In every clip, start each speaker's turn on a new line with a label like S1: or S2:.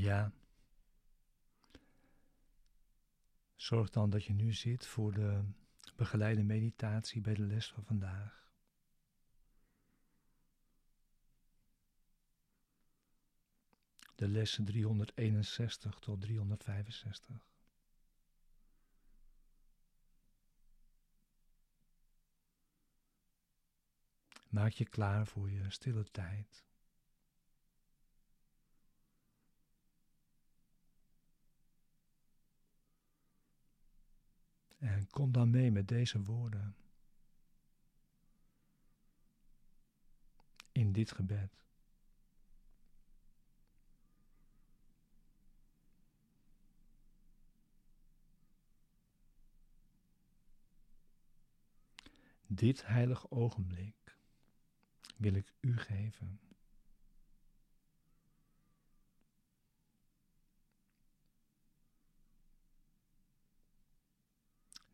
S1: Ja. Zorg dan dat je nu zit voor de begeleide meditatie bij de les van vandaag. De lessen 361 tot 365. Maak je klaar voor je stille tijd. En kom dan mee met deze woorden. In dit gebed. Dit heilig ogenblik wil ik u geven.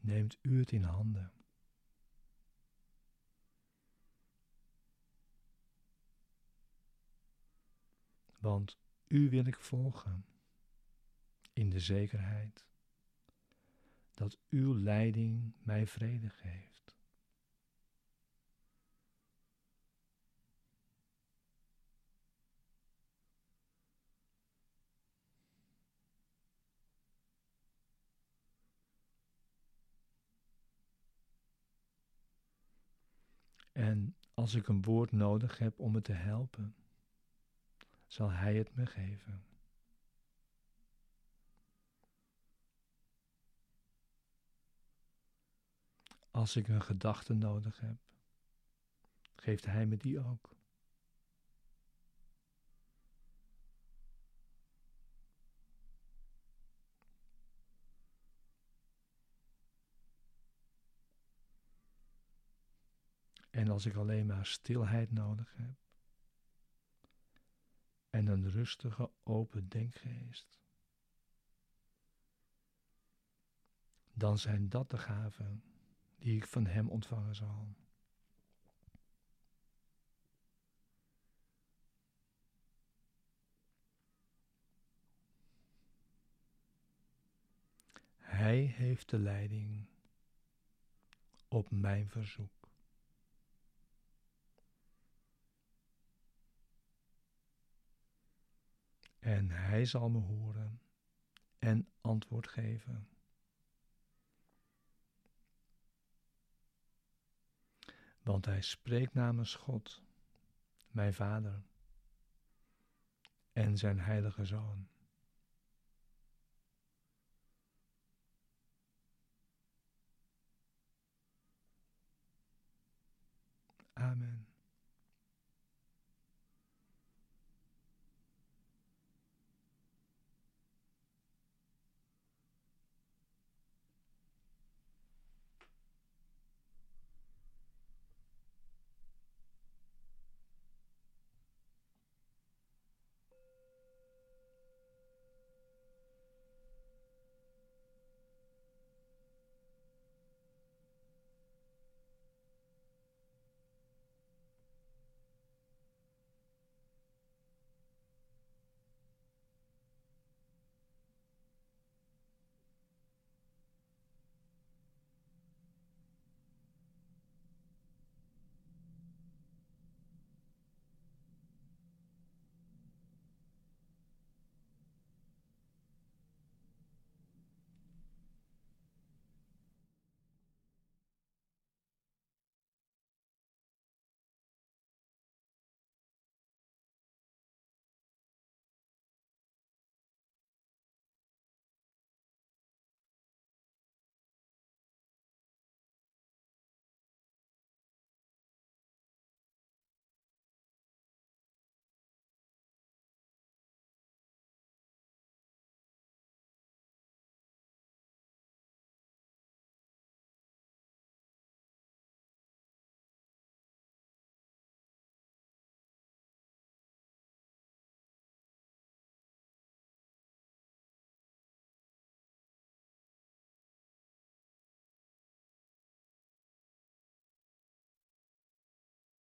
S1: Neemt u het in handen. Want u wil ik volgen in de zekerheid dat uw leiding mij vrede geeft. En als ik een woord nodig heb om me te helpen, zal Hij het me geven. Als ik een gedachte nodig heb, geeft Hij me die ook. En als ik alleen maar stilheid nodig heb en een rustige, open denkgeest, dan zijn dat de gaven die ik van Hem ontvangen zal. Hij heeft de leiding op mijn verzoek. En hij zal me horen en antwoord geven. Want hij spreekt namens God, mijn Vader en zijn heilige Zoon.